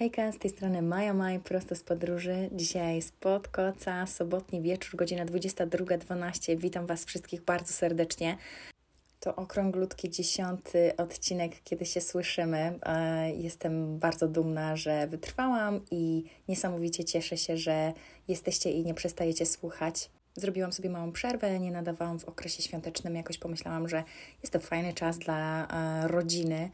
Hejka, z tej strony Maja Maj, prosto z podróży. Dzisiaj spod koca, sobotni wieczór, godzina 22.12. Witam Was wszystkich bardzo serdecznie. To okrąglutki dziesiąty odcinek, kiedy się słyszymy. E, jestem bardzo dumna, że wytrwałam i niesamowicie cieszę się, że jesteście i nie przestajecie słuchać. Zrobiłam sobie małą przerwę, nie nadawałam w okresie świątecznym. Jakoś pomyślałam, że jest to fajny czas dla e, rodziny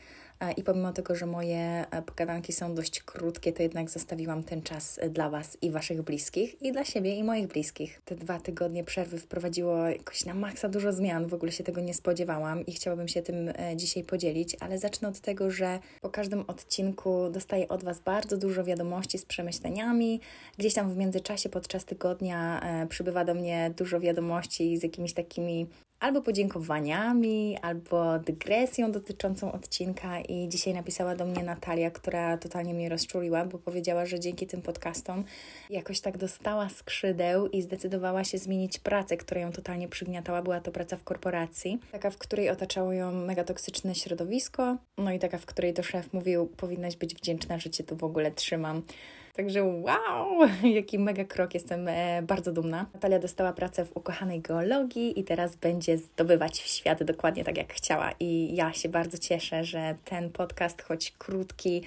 I pomimo tego, że moje e, pogadanki są dość krótkie, to jednak zostawiłam ten czas e, dla Was i Waszych bliskich, i dla siebie i moich bliskich. Te dwa tygodnie przerwy wprowadziło jakoś na maksa dużo zmian, w ogóle się tego nie spodziewałam i chciałabym się tym dzisiaj podzielić, ale zacznę od tego, że po każdym odcinku dostaję od Was bardzo dużo wiadomości z przemyśleniami. Gdzieś tam w międzyczasie podczas tygodnia przybywa do mnie dużo wiadomości z jakimiś takimi albo podziękowaniami, albo dygresją dotyczącą odcinka. I dzisiaj napisała do mnie Natalia, która totalnie mnie rozczuliła, bo powiedziała, że dzięki tym podcastom jakoś tak dostała skrzydeł i zdecydowała się zmienić pracę, która ją totalnie przygniatała. Była to praca w korporacji, taka, w której otaczało ją mega toksyczne środowisko, no i taka, w której to szef mówił: Powinnaś być wdzięczna, że cię tu w ogóle trzymam. Także wow, jaki mega krok, jestem e, bardzo dumna. Natalia dostała pracę w ukochanej geologii i teraz będzie zdobywać świat dokładnie tak, jak chciała. I ja się bardzo cieszę, że ten podcast, choć krótki,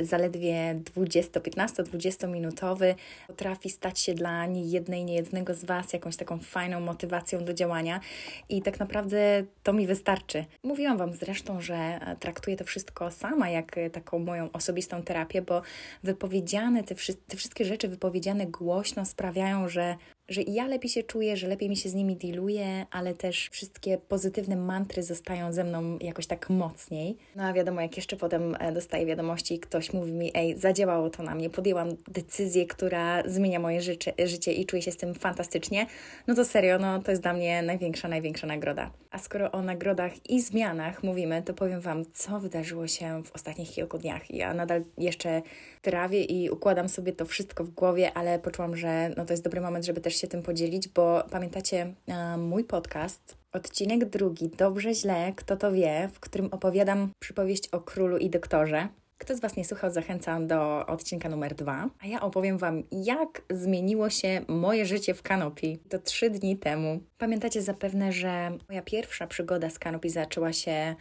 zaledwie 20, 15-20 minutowy potrafi stać się dla niejednej, niejednego z Was jakąś taką fajną motywacją do działania i tak naprawdę to mi wystarczy. Mówiłam Wam zresztą, że traktuję to wszystko sama jak taką moją osobistą terapię, bo wypowiedziane te, te wszystkie rzeczy wypowiedziane głośno sprawiają, że że ja lepiej się czuję, że lepiej mi się z nimi dealuje, ale też wszystkie pozytywne mantry zostają ze mną jakoś tak mocniej. No a wiadomo, jak jeszcze potem e, dostaję wiadomości, ktoś mówi mi, ej, zadziałało to na mnie, podjęłam decyzję, która zmienia moje życie, życie i czuję się z tym fantastycznie, no to serio, no to jest dla mnie największa, największa nagroda. A skoro o nagrodach i zmianach mówimy, to powiem Wam, co wydarzyło się w ostatnich kilku dniach. Ja nadal jeszcze trawię i układam sobie to wszystko w głowie, ale poczułam, że no to jest dobry moment, żeby też się tym podzielić, bo pamiętacie mój podcast, odcinek drugi, dobrze, źle, kto to wie, w którym opowiadam przypowieść o królu i doktorze. Kto z Was nie słuchał, zachęcam do odcinka numer dwa. A ja opowiem Wam, jak zmieniło się moje życie w Kanopi. To trzy dni temu. Pamiętacie zapewne, że moja pierwsza przygoda z Kanopi zaczęła się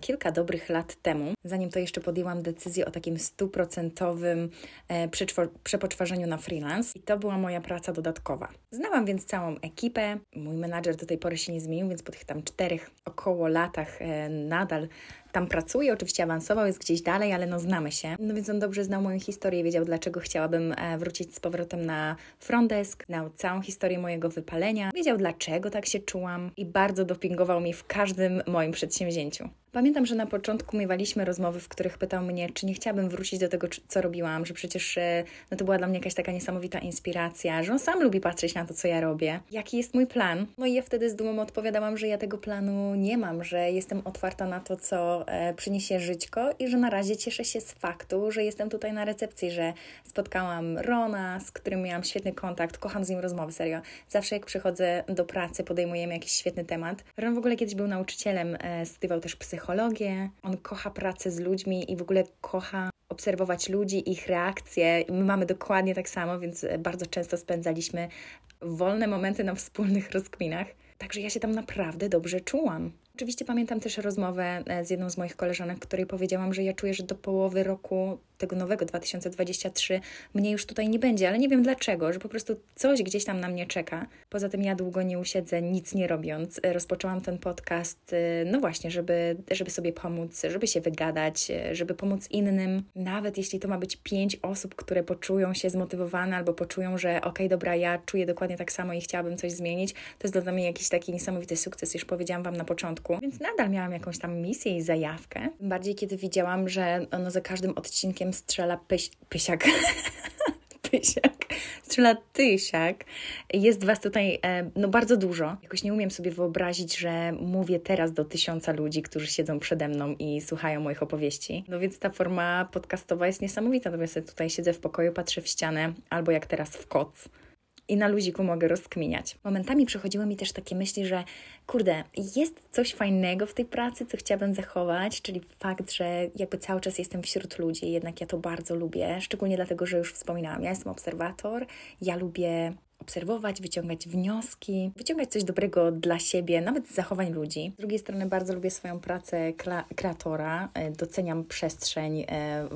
kilka dobrych lat temu, zanim to jeszcze podjęłam decyzję o takim stuprocentowym e, przepoczwarzeniu na freelance. I to była moja praca dodatkowa. Znałam więc całą ekipę. Mój menadżer do tej pory się nie zmienił, więc po tych tam czterech około latach e, nadal tam pracuje, oczywiście awansował, jest gdzieś dalej, ale no znamy się. No więc on dobrze znał moją historię, wiedział dlaczego chciałabym e, wrócić z powrotem na frontdesk, znał całą historię mojego wypalenia, wiedział dlaczego tak się czułam i bardzo dopingował mi w każdym moim przedsięwzięciu. Pamiętam, że na początku miewaliśmy rozmowy, w których pytał mnie, czy nie chciałabym wrócić do tego, co robiłam, że przecież e, no to była dla mnie jakaś taka niesamowita inspiracja, że on sam lubi patrzeć na to, co ja robię. Jaki jest mój plan? No i ja wtedy z dumą odpowiadałam, że ja tego planu nie mam, że jestem otwarta na to, co e, przyniesie żyćko i że na razie cieszę się z faktu, że jestem tutaj na recepcji, że spotkałam Rona, z którym miałam świetny kontakt, kocham z nim rozmowy, serio. Zawsze jak przychodzę do pracy, podejmujemy jakiś świetny temat. Ron w ogóle kiedyś był nauczycielem, e, studiował też psychologię, on kocha pracę z ludźmi i w ogóle kocha obserwować ludzi, ich reakcje. My mamy dokładnie tak samo, więc bardzo często spędzaliśmy wolne momenty na wspólnych rozkminach. Także ja się tam naprawdę dobrze czułam. Oczywiście pamiętam też rozmowę e, z jedną z moich koleżanek, której powiedziałam, że ja czuję, że do połowy roku tego nowego 2023 mnie już tutaj nie będzie, ale nie wiem dlaczego, że po prostu coś gdzieś tam na mnie czeka. Poza tym ja długo nie usiedzę, nic nie robiąc. Rozpoczęłam ten podcast, y, no właśnie, żeby, żeby sobie pomóc, żeby się wygadać, y, żeby pomóc innym. Nawet jeśli to ma być pięć osób, które poczują się zmotywowane albo poczują, że okej, okay, dobra, ja czuję dokładnie tak samo i chciałabym coś zmienić, to jest dla mnie jakiś taki niesamowity sukces, już powiedziałam Wam na początku. Więc nadal miałam jakąś tam misję i zajawkę. Bardziej, kiedy widziałam, że ono za każdym odcinkiem strzela pyś, pysiak. pysiak, strzela tysiak. Jest Was tutaj e, no, bardzo dużo. Jakoś nie umiem sobie wyobrazić, że mówię teraz do tysiąca ludzi, którzy siedzą przede mną i słuchają moich opowieści. No więc ta forma podcastowa jest niesamowita. Natomiast ja tutaj siedzę w pokoju, patrzę w ścianę, albo jak teraz w koc i na luziku mogę rozkminiać. Momentami przychodziły mi też takie myśli, że kurde, jest coś fajnego w tej pracy, co chciałabym zachować, czyli fakt, że jakby cały czas jestem wśród ludzi, jednak ja to bardzo lubię, szczególnie dlatego, że już wspominałam, ja jestem obserwator, ja lubię obserwować, wyciągać wnioski, wyciągać coś dobrego dla siebie, nawet z zachowań ludzi. Z drugiej strony bardzo lubię swoją pracę kreatora, e, doceniam przestrzeń e,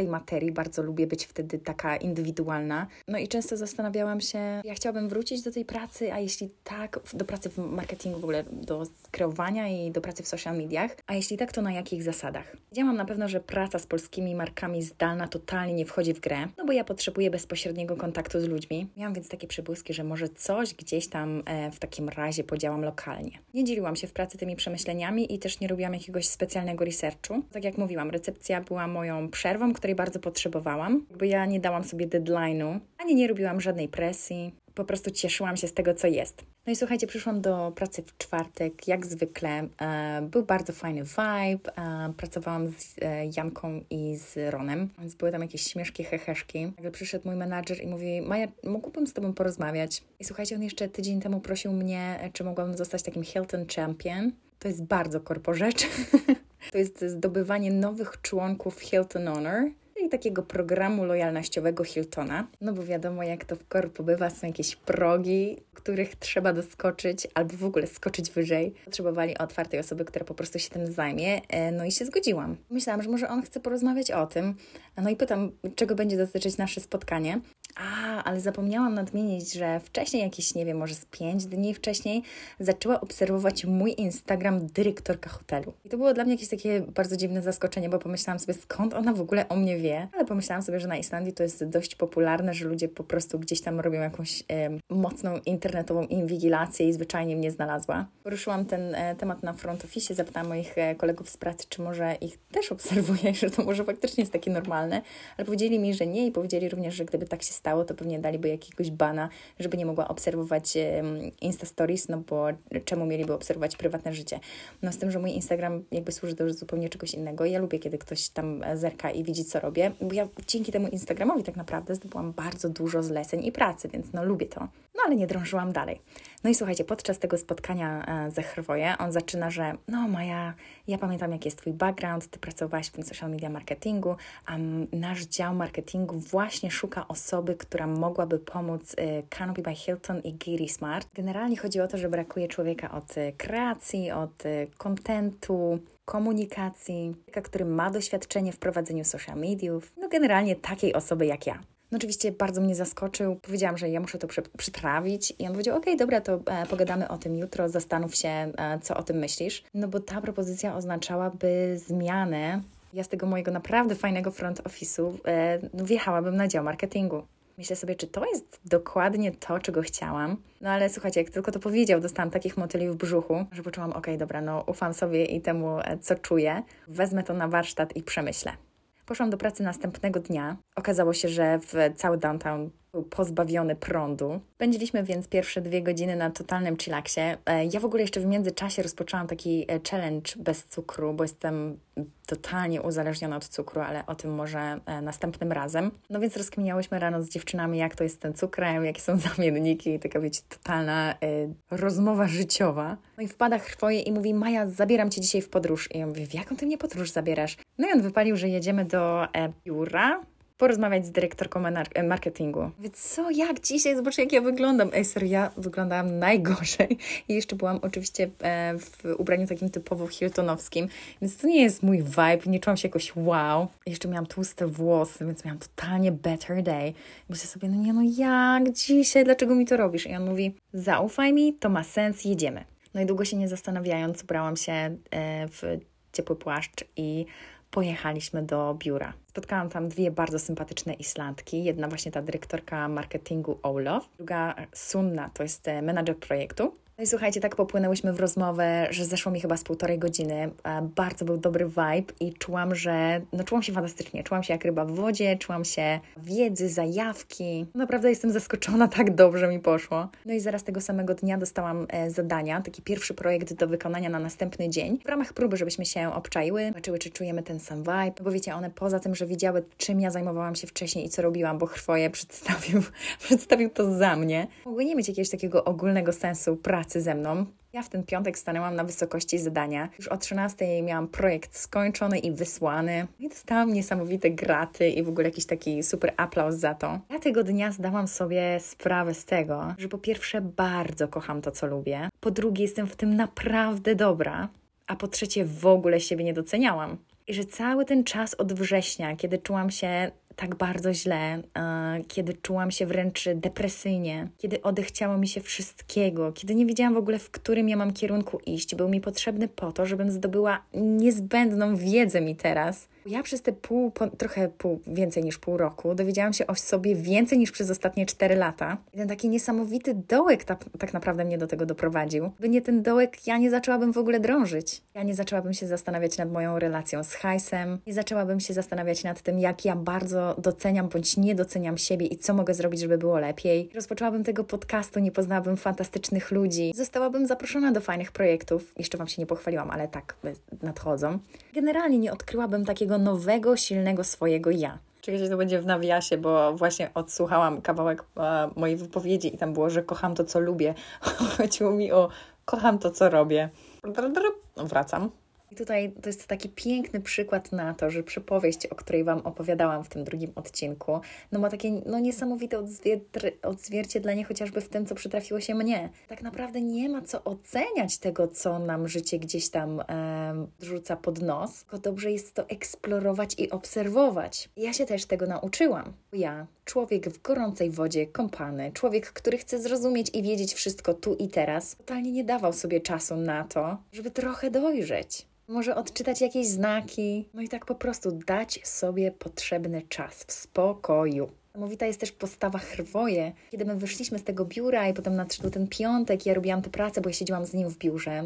tej materii, bardzo lubię być wtedy taka indywidualna. No i często zastanawiałam się, ja chciałabym wrócić do tej pracy, a jeśli tak, do pracy w marketingu w ogóle, do kreowania i do pracy w social mediach, a jeśli tak, to na jakich zasadach? Wiedziałam na pewno, że praca z polskimi markami zdalna totalnie nie wchodzi w grę, no bo ja potrzebuję bezpośredniego kontaktu z ludźmi. Miałam więc takie przebłyski, że może coś gdzieś tam e, w takim razie podziałam lokalnie. Nie dzieliłam się w pracy tymi przemyśleniami i też nie robiłam jakiegoś specjalnego researchu. Tak jak mówiłam, recepcja była moją przerwą, której bardzo potrzebowałam. Jakby ja nie dałam sobie deadline'u, ani nie robiłam żadnej presji. Po prostu cieszyłam się z tego, co jest. No i słuchajcie, przyszłam do pracy w czwartek, jak zwykle. E, był bardzo fajny vibe. E, pracowałam z e, Janką i z Ronem, więc były tam jakieś śmieszki, heheszki. Nagle przyszedł mój menadżer i mówi, Maja, mógłbym z Tobą porozmawiać? I słuchajcie, on jeszcze tydzień temu prosił mnie, czy mogłabym zostać takim Hilton Champion. To jest bardzo korpo rzecz. to jest zdobywanie nowych członków Hilton Honor czyli takiego programu lojalnościowego Hiltona. No bo wiadomo, jak to w korpo bywa, są jakieś progi, których trzeba doskoczyć albo w ogóle skoczyć wyżej. Potrzebowali otwartej osoby, która po prostu się tym zajmie. E, no i się zgodziłam. Myślałam, że może on chce porozmawiać o tym. No i pytam, czego będzie dotyczyć nasze spotkanie. A, ale zapomniałam nadmienić, że wcześniej, jakieś, nie wiem, może z pięć dni wcześniej, zaczęła obserwować mój Instagram dyrektorka hotelu. I to było dla mnie jakieś takie bardzo dziwne zaskoczenie, bo pomyślałam sobie, skąd ona w ogóle o mnie wie, ale pomyślałam sobie, że na Islandii to jest dość popularne, że ludzie po prostu gdzieś tam robią jakąś e, mocną internetową inwigilację i zwyczajnie mnie znalazła. Poruszyłam ten e, temat na front office, zapytałam moich e, kolegów z pracy, czy może ich też obserwuję, że to może faktycznie jest takie normalne, ale powiedzieli mi, że nie i powiedzieli również, że gdyby tak się stało, to pewnie daliby jakiegoś bana, żeby nie mogła obserwować Insta Stories, no bo czemu mieliby obserwować prywatne życie? No z tym, że mój Instagram jakby służy do zupełnie czegoś innego. Ja lubię, kiedy ktoś tam zerka i widzi, co robię, bo ja dzięki temu Instagramowi tak naprawdę zdobyłam bardzo dużo zleceń i pracy, więc no lubię to. No ale nie drążyłam dalej. No i słuchajcie, podczas tego spotkania e, ze Chrwoje on zaczyna, że no Maja, ja pamiętam jaki jest Twój background, Ty pracowałaś w tym social media marketingu, a nasz dział marketingu właśnie szuka osoby, która mogłaby pomóc y, Canopy by Hilton i Giri Smart. Generalnie chodzi o to, że brakuje człowieka od y, kreacji, od kontentu, komunikacji, który ma doświadczenie w prowadzeniu social mediów, no generalnie takiej osoby jak ja. No oczywiście bardzo mnie zaskoczył. Powiedziałam, że ja muszę to przytrawić i on powiedział, okej, okay, dobra, to e, pogadamy o tym jutro, zastanów się, e, co o tym myślisz. No bo ta propozycja oznaczałaby zmianę. Ja z tego mojego naprawdę fajnego front office'u e, no, wjechałabym na dział marketingu. Myślę sobie, czy to jest dokładnie to, czego chciałam. No ale słuchajcie, jak tylko to powiedział, dostałam takich motyli w brzuchu, że poczułam, okej, okay, dobra, no ufam sobie i temu, e, co czuję. Wezmę to na warsztat i przemyślę. Poszłam do pracy następnego dnia. Okazało się, że w cały downtown był pozbawiony prądu. Spędziliśmy więc pierwsze dwie godziny na totalnym chillaksie. E, ja w ogóle jeszcze w międzyczasie rozpoczęłam taki e, challenge bez cukru, bo jestem totalnie uzależniona od cukru, ale o tym może e, następnym razem. No więc rozkminiałyśmy rano z dziewczynami, jak to jest z tym cukrem, jakie są zamienniki, taka wiecie, totalna y, rozmowa życiowa. No i wpada chwoje i mówi, Maja, zabieram Cię dzisiaj w podróż. I ja mówię, w jaką Ty mnie podróż zabierasz? No i on wypalił, że jedziemy do e, biura porozmawiać z dyrektorką e, marketingu. Więc co, jak dzisiaj? Zobacz, jak ja wyglądam. Ej, serio, ja wyglądałam najgorzej. I jeszcze byłam oczywiście e, w ubraniu takim typowo hiltonowskim, więc to nie jest mój vibe, nie czułam się jakoś wow. Jeszcze miałam tłuste włosy, więc miałam totalnie better day. Myślę sobie, no nie, no jak dzisiaj, dlaczego mi to robisz? I on mówi, zaufaj mi, to ma sens, jedziemy. No i długo się nie zastanawiając, ubrałam się e, w ciepły płaszcz i pojechaliśmy do biura. Spotkałam tam dwie bardzo sympatyczne Islandki. Jedna właśnie ta dyrektorka marketingu Olof, druga Sunna, to jest e, menadżer projektu. No i słuchajcie, tak popłynęłyśmy w rozmowę, że zeszło mi chyba z półtorej godziny. Bardzo był dobry vibe i czułam, że no czułam się fantastycznie. Czułam się jak ryba w wodzie, czułam się wiedzy, zajawki. Naprawdę jestem zaskoczona, tak dobrze mi poszło. No i zaraz tego samego dnia dostałam e, zadania, taki pierwszy projekt do wykonania na następny dzień. W ramach próby, żebyśmy się obczaiły, zobaczyły, czy czujemy ten sam vibe. Bo wiecie, one poza tym, że widziały, czym ja zajmowałam się wcześniej i co robiłam, bo Chrwoje przedstawił, przedstawił to za mnie, mogły nie mieć jakiegoś takiego ogólnego sensu pracy ze mną. Ja w ten piątek stanęłam na wysokości zadania. Już o 13 miałam projekt skończony i wysłany. I dostałam niesamowite graty i w ogóle jakiś taki super aplauz za to. Ja tego dnia zdałam sobie sprawę z tego, że po pierwsze bardzo kocham to, co lubię. Po drugie jestem w tym naprawdę dobra. A po trzecie w ogóle siebie nie doceniałam. I że cały ten czas od września, kiedy czułam się tak bardzo źle, kiedy czułam się wręcz depresyjnie, kiedy odechciało mi się wszystkiego, kiedy nie wiedziałam w ogóle, w którym ja mam kierunku iść, był mi potrzebny po to, żebym zdobyła niezbędną wiedzę mi teraz. Ja przez te pół, po, trochę pół, więcej niż pół roku dowiedziałam się o sobie więcej niż przez ostatnie cztery lata. I ten taki niesamowity dołek ta, tak naprawdę mnie do tego doprowadził. By nie ten dołek, ja nie zaczęłabym w ogóle drążyć. Ja nie zaczęłabym się zastanawiać nad moją relacją z hajsem, nie zaczęłabym się zastanawiać nad tym, jak ja bardzo doceniam bądź nie doceniam siebie i co mogę zrobić, żeby było lepiej. Rozpoczęłabym tego podcastu, nie poznałabym fantastycznych ludzi, zostałabym zaproszona do fajnych projektów. Jeszcze Wam się nie pochwaliłam, ale tak nadchodzą. Generalnie nie odkryłabym takiego nowego, silnego swojego ja. Czekajcie, to będzie w nawiasie, bo właśnie odsłuchałam kawałek e, mojej wypowiedzi i tam było, że kocham to, co lubię. Chodziło mi o kocham to, co robię. Wracam. I tutaj to jest taki piękny przykład na to, że przypowieść, o której Wam opowiadałam w tym drugim odcinku, no ma takie no, niesamowite odzwier- odzwierciedlenie chociażby w tym, co przytrafiło się mnie. Tak naprawdę nie ma co oceniać tego, co nam życie gdzieś tam e, rzuca pod nos, tylko dobrze jest to eksplorować i obserwować. Ja się też tego nauczyłam. Ja, człowiek w gorącej wodzie, kąpany, człowiek, który chce zrozumieć i wiedzieć wszystko tu i teraz, totalnie nie dawał sobie czasu na to, żeby trochę dojrzeć. Może odczytać jakieś znaki, no i tak po prostu dać sobie potrzebny czas w spokoju. Niesamowita jest też postawa Hrwoje. Kiedy my wyszliśmy z tego biura i potem nadszedł ten piątek, ja robiłam tę pracę, bo ja siedziałam z nim w biurze,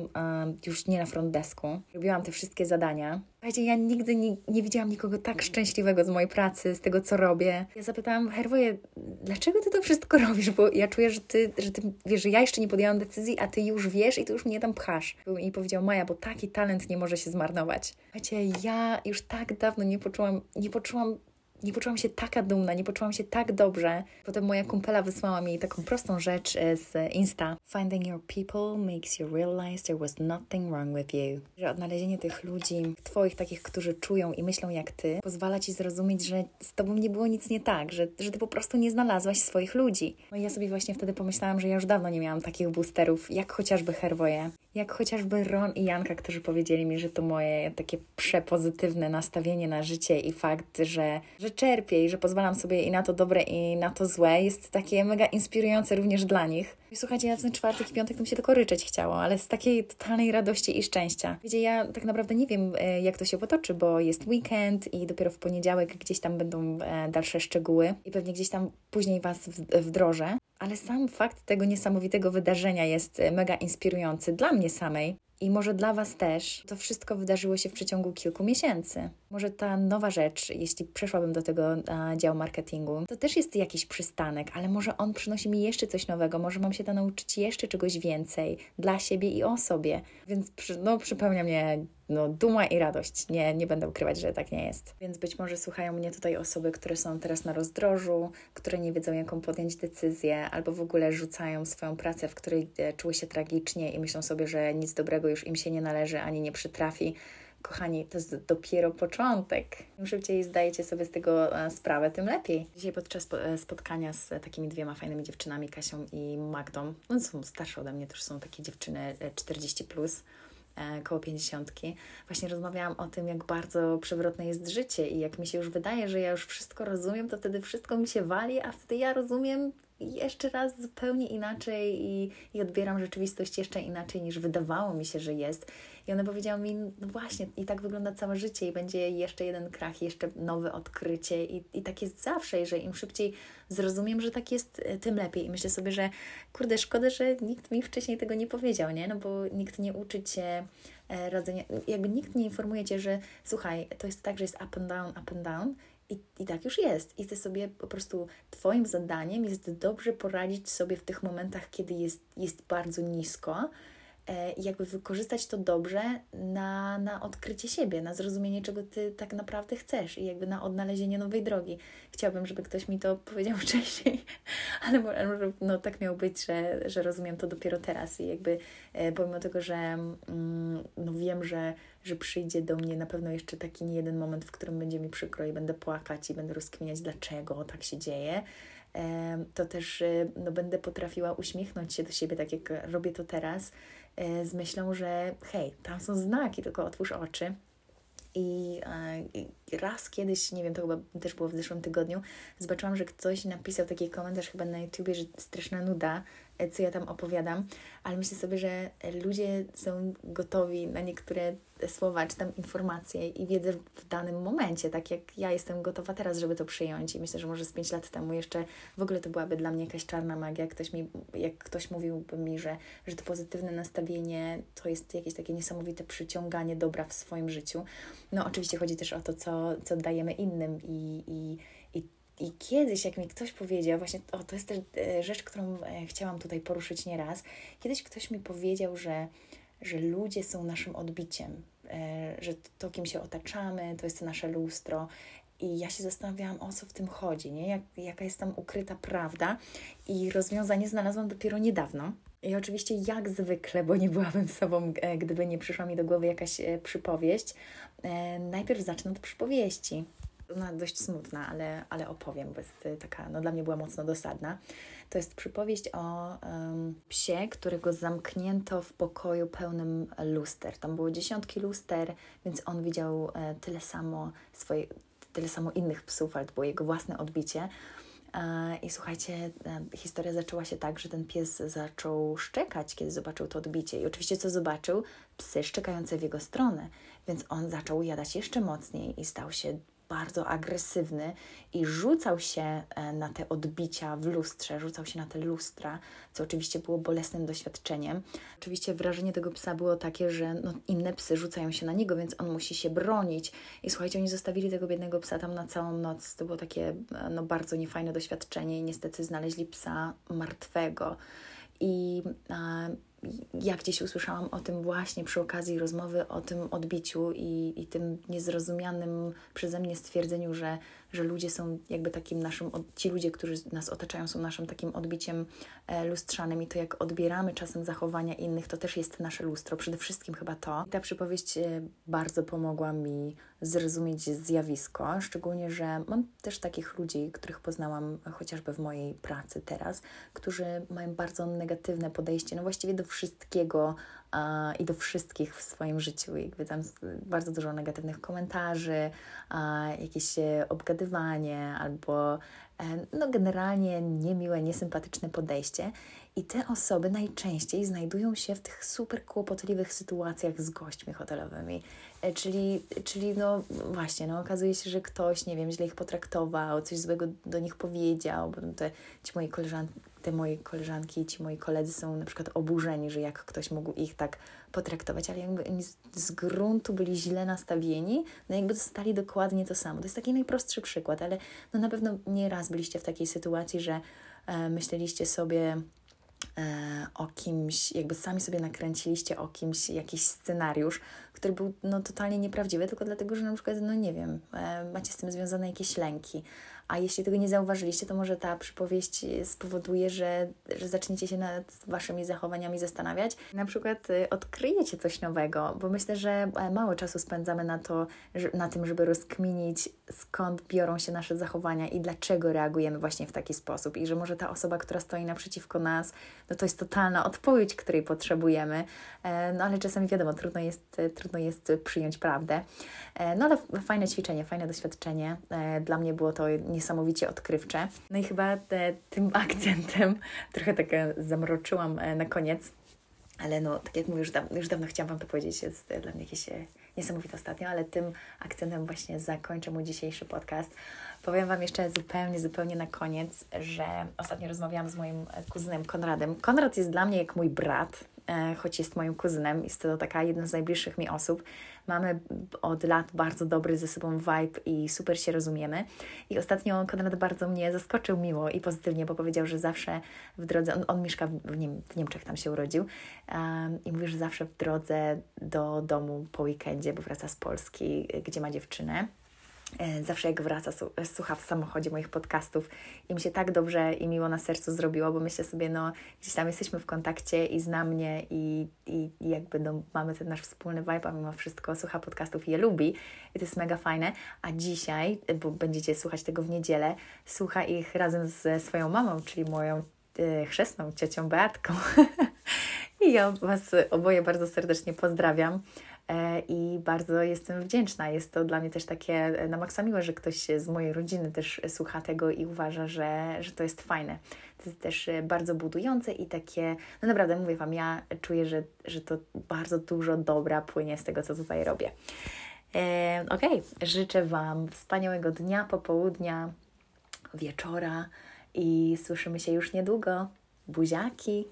już nie na front desku. Robiłam te wszystkie zadania. Słuchajcie, ja nigdy nie, nie widziałam nikogo tak szczęśliwego z mojej pracy, z tego, co robię. Ja zapytałam, Herwoje, dlaczego ty to wszystko robisz? Bo ja czuję, że ty, że ty wiesz, że ja jeszcze nie podjęłam decyzji, a ty już wiesz i ty już mnie tam pchasz. I powiedział, Maja, bo taki talent nie może się zmarnować. Słuchajcie, ja już tak dawno nie poczułam, nie poczułam nie poczułam się taka dumna, nie poczułam się tak dobrze. Potem moja kumpela wysłała mi taką prostą rzecz e, z Insta. Finding your people makes you realize there was nothing wrong with you. Że odnalezienie tych ludzi, twoich takich, którzy czują i myślą jak ty, pozwala ci zrozumieć, że z tobą nie było nic nie tak, że, że ty po prostu nie znalazłaś swoich ludzi. No i ja sobie właśnie wtedy pomyślałam, że ja już dawno nie miałam takich boosterów, jak chociażby Herwoje, jak chociażby Ron i Janka, którzy powiedzieli mi, że to moje takie przepozytywne nastawienie na życie i fakt, że, że czerpię i że pozwalam sobie i na to dobre, i na to złe, jest takie mega inspirujące również dla nich. Słuchajcie, ja ten czwartek i piątek to mi się tylko ryczeć chciało, ale z takiej totalnej radości i szczęścia. Wiecie, ja tak naprawdę nie wiem, e, jak to się potoczy, bo jest weekend i dopiero w poniedziałek gdzieś tam będą e, dalsze szczegóły i pewnie gdzieś tam później Was wdrożę. Ale sam fakt tego niesamowitego wydarzenia jest e, mega inspirujący dla mnie samej, i może dla Was też to wszystko wydarzyło się w przeciągu kilku miesięcy. Może ta nowa rzecz, jeśli przeszłabym do tego a, działu marketingu, to też jest jakiś przystanek, ale może on przynosi mi jeszcze coś nowego, może mam się tam nauczyć jeszcze czegoś więcej dla siebie i o sobie. Więc przy, no, przypełnia mnie no, duma i radość. Nie, nie będę ukrywać, że tak nie jest. Więc być może słuchają mnie tutaj osoby, które są teraz na rozdrożu, które nie wiedzą, jaką podjąć decyzję, albo w ogóle rzucają swoją pracę, w której e, czuły się tragicznie i myślą sobie, że nic dobrego już im się nie należy ani nie przytrafi. Kochani, to jest dopiero początek. Im szybciej zdajecie sobie z tego e, sprawę, tym lepiej. Dzisiaj podczas e, spotkania z takimi dwiema fajnymi dziewczynami, Kasią i Magdą, one są starsze ode mnie, też są takie dziewczyny 40+, plus, koło pięćdziesiątki, właśnie rozmawiałam o tym, jak bardzo przewrotne jest życie i jak mi się już wydaje, że ja już wszystko rozumiem, to wtedy wszystko mi się wali, a wtedy ja rozumiem jeszcze raz zupełnie inaczej i, i odbieram rzeczywistość jeszcze inaczej niż wydawało mi się, że jest. I ona powiedziała mi, no właśnie, i tak wygląda całe życie i będzie jeszcze jeden krach, jeszcze nowe odkrycie i, i tak jest zawsze, że im szybciej zrozumiem, że tak jest, e, tym lepiej. I myślę sobie, że kurde, szkoda, że nikt mi wcześniej tego nie powiedział, nie? No bo nikt nie uczy Cię e, radzenia, jakby nikt nie informuje Cię, że słuchaj, to jest tak, że jest up and down, up and down i, I tak już jest. I ty sobie po prostu, Twoim zadaniem jest dobrze poradzić sobie w tych momentach, kiedy jest, jest bardzo nisko, i jakby wykorzystać to dobrze na, na odkrycie siebie, na zrozumienie, czego ty tak naprawdę chcesz i jakby na odnalezienie nowej drogi. Chciałabym, żeby ktoś mi to powiedział wcześniej, ale może no, tak miało być, że, że rozumiem to dopiero teraz i jakby e, pomimo tego, że mm, no, wiem, że, że przyjdzie do mnie na pewno jeszcze taki nie jeden moment, w którym będzie mi przykro i będę płakać i będę rozkminiać, dlaczego tak się dzieje, to też e, no, będę potrafiła uśmiechnąć się do siebie, tak jak robię to teraz, E, z myślą, że hej, tam są znaki, tylko otwórz oczy. I, e, raz kiedyś, nie wiem, to chyba też było w zeszłym tygodniu, zobaczyłam, że ktoś napisał taki komentarz chyba na YouTubie, że straszna nuda, e, co ja tam opowiadam, ale myślę sobie, że ludzie są gotowi na niektóre słowa, czy tam informacje i wiedzę w danym momencie, tak jak ja jestem gotowa teraz, żeby to przyjąć i myślę, że może z pięć lat temu jeszcze w ogóle to byłaby dla mnie jakaś czarna magia, ktoś mi, jak ktoś mówiłby mi, że, że to pozytywne nastawienie to jest jakieś takie niesamowite przyciąganie dobra w swoim życiu. No oczywiście chodzi też o to, co, co dajemy innym i, i, i kiedyś, jak mi ktoś powiedział, właśnie o, to jest też e, rzecz, którą e, chciałam tutaj poruszyć nieraz. Kiedyś ktoś mi powiedział, że, że ludzie są naszym odbiciem, E, że to, kim się otaczamy, to jest nasze lustro. I ja się zastanawiałam, o co w tym chodzi, nie? Jak, jaka jest tam ukryta prawda. I rozwiązanie znalazłam dopiero niedawno. I oczywiście, jak zwykle, bo nie byłabym sobą, gdyby nie przyszła mi do głowy jakaś przypowieść. Najpierw zacznę od przypowieści. Ona dość smutna, ale, ale opowiem, bo jest taka, no dla mnie była mocno dosadna. To jest przypowieść o um, psie, którego zamknięto w pokoju pełnym luster. Tam było dziesiątki luster, więc on widział e, tyle samo swoje, tyle samo innych psów, ale to było jego własne odbicie. E, I słuchajcie, e, historia zaczęła się tak, że ten pies zaczął szczekać, kiedy zobaczył to odbicie. I oczywiście co zobaczył? Psy szczekające w jego stronę. Więc on zaczął jadać jeszcze mocniej i stał się bardzo agresywny i rzucał się e, na te odbicia w lustrze, rzucał się na te lustra, co oczywiście było bolesnym doświadczeniem. Oczywiście wrażenie tego psa było takie, że no, inne psy rzucają się na niego, więc on musi się bronić. I słuchajcie, oni zostawili tego biednego psa tam na całą noc. To było takie e, no, bardzo niefajne doświadczenie i niestety znaleźli psa martwego. I a, ja gdzieś usłyszałam o tym właśnie przy okazji rozmowy o tym odbiciu i, i tym niezrozumianym przeze mnie stwierdzeniu, że że ludzie są jakby takim naszym, ci ludzie, którzy nas otaczają, są naszym takim odbiciem e, lustrzanym i to, jak odbieramy czasem zachowania innych, to też jest nasze lustro. Przede wszystkim chyba to. Ta przypowieść e, bardzo pomogła mi zrozumieć zjawisko, szczególnie, że mam też takich ludzi, których poznałam chociażby w mojej pracy teraz, którzy mają bardzo negatywne podejście, no właściwie do wszystkiego, i do wszystkich w swoim życiu. Jakby tam bardzo dużo negatywnych komentarzy, jakieś e, obgadywanie albo e, no generalnie niemiłe, niesympatyczne podejście. I te osoby najczęściej znajdują się w tych super kłopotliwych sytuacjach z gośćmi hotelowymi. E, czyli, czyli no właśnie, no okazuje się, że ktoś, nie wiem, źle ich potraktował, coś złego do nich powiedział, bo te, ci moi koleżanki, te moje koleżanki ci moi koledzy są na przykład oburzeni, że jak ktoś mógł ich tak potraktować, ale jakby oni z, z gruntu byli źle nastawieni, no jakby dostali dokładnie to samo. To jest taki najprostszy przykład, ale no na pewno nie raz byliście w takiej sytuacji, że e, myśleliście sobie, o kimś, jakby sami sobie nakręciliście o kimś jakiś scenariusz, który był no, totalnie nieprawdziwy, tylko dlatego, że na przykład, no nie wiem, e, macie z tym związane jakieś lęki, a jeśli tego nie zauważyliście, to może ta przypowieść spowoduje, że, że zaczniecie się nad waszymi zachowaniami zastanawiać. Na przykład y, odkryjecie coś nowego, bo myślę, że e, mało czasu spędzamy na, to, na tym, żeby rozkminić, skąd biorą się nasze zachowania i dlaczego reagujemy właśnie w taki sposób. I że może ta osoba, która stoi naprzeciwko nas, no to jest totalna odpowiedź, której potrzebujemy. E, no ale czasami wiadomo, trudno jest, trudno jest przyjąć prawdę. E, no ale fajne ćwiczenie, fajne doświadczenie. E, dla mnie było to niesamowicie odkrywcze. No i chyba te, tym akcentem trochę tak zamroczyłam na koniec. Ale no, tak jak mówię, już, da, już dawno chciałam Wam to powiedzieć, jest dla mnie jakieś niesamowite ostatnio, ale tym akcentem właśnie zakończę mój dzisiejszy podcast. Powiem Wam jeszcze zupełnie, zupełnie na koniec, że ostatnio rozmawiałam z moim kuzynem Konradem. Konrad jest dla mnie jak mój brat, e, choć jest moim kuzynem. Jest to taka jedna z najbliższych mi osób. Mamy od lat bardzo dobry ze sobą vibe i super się rozumiemy. I ostatnio Konrad bardzo mnie zaskoczył miło i pozytywnie, bo powiedział, że zawsze w drodze, on, on mieszka w, Niem, w Niemczech, tam się urodził, um, i mówi, że zawsze w drodze do domu po weekendzie, bo wraca z Polski, gdzie ma dziewczynę, E, zawsze jak wraca, słucha w samochodzie moich podcastów i mi się tak dobrze i miło na sercu zrobiło, bo myślę sobie, no gdzieś tam jesteśmy w kontakcie i zna mnie i, i, jakby no, mamy ten nasz wspólny vibe, a mimo wszystko słucha podcastów i je lubi i to jest mega fajne, a dzisiaj, bo będziecie słuchać tego w niedzielę, słucha ich razem ze swoją mamą, czyli moją e, chrzestną ciocią Beatką i ja Was oboje bardzo serdecznie pozdrawiam. E, i bardzo jestem wdzięczna. Jest to dla mnie też takie e, na maksa miłe, że ktoś z mojej rodziny też słucha tego i uważa, że, że to jest fajne. To jest też e, bardzo budujące i takie, no naprawdę mówię Wam, ja czuję, że, że to bardzo dużo dobra płynie z tego, co tutaj robię. Ok, życzę Wam wspaniałego dnia, popołudnia, wieczora i słyszymy się już niedługo. Buziaki!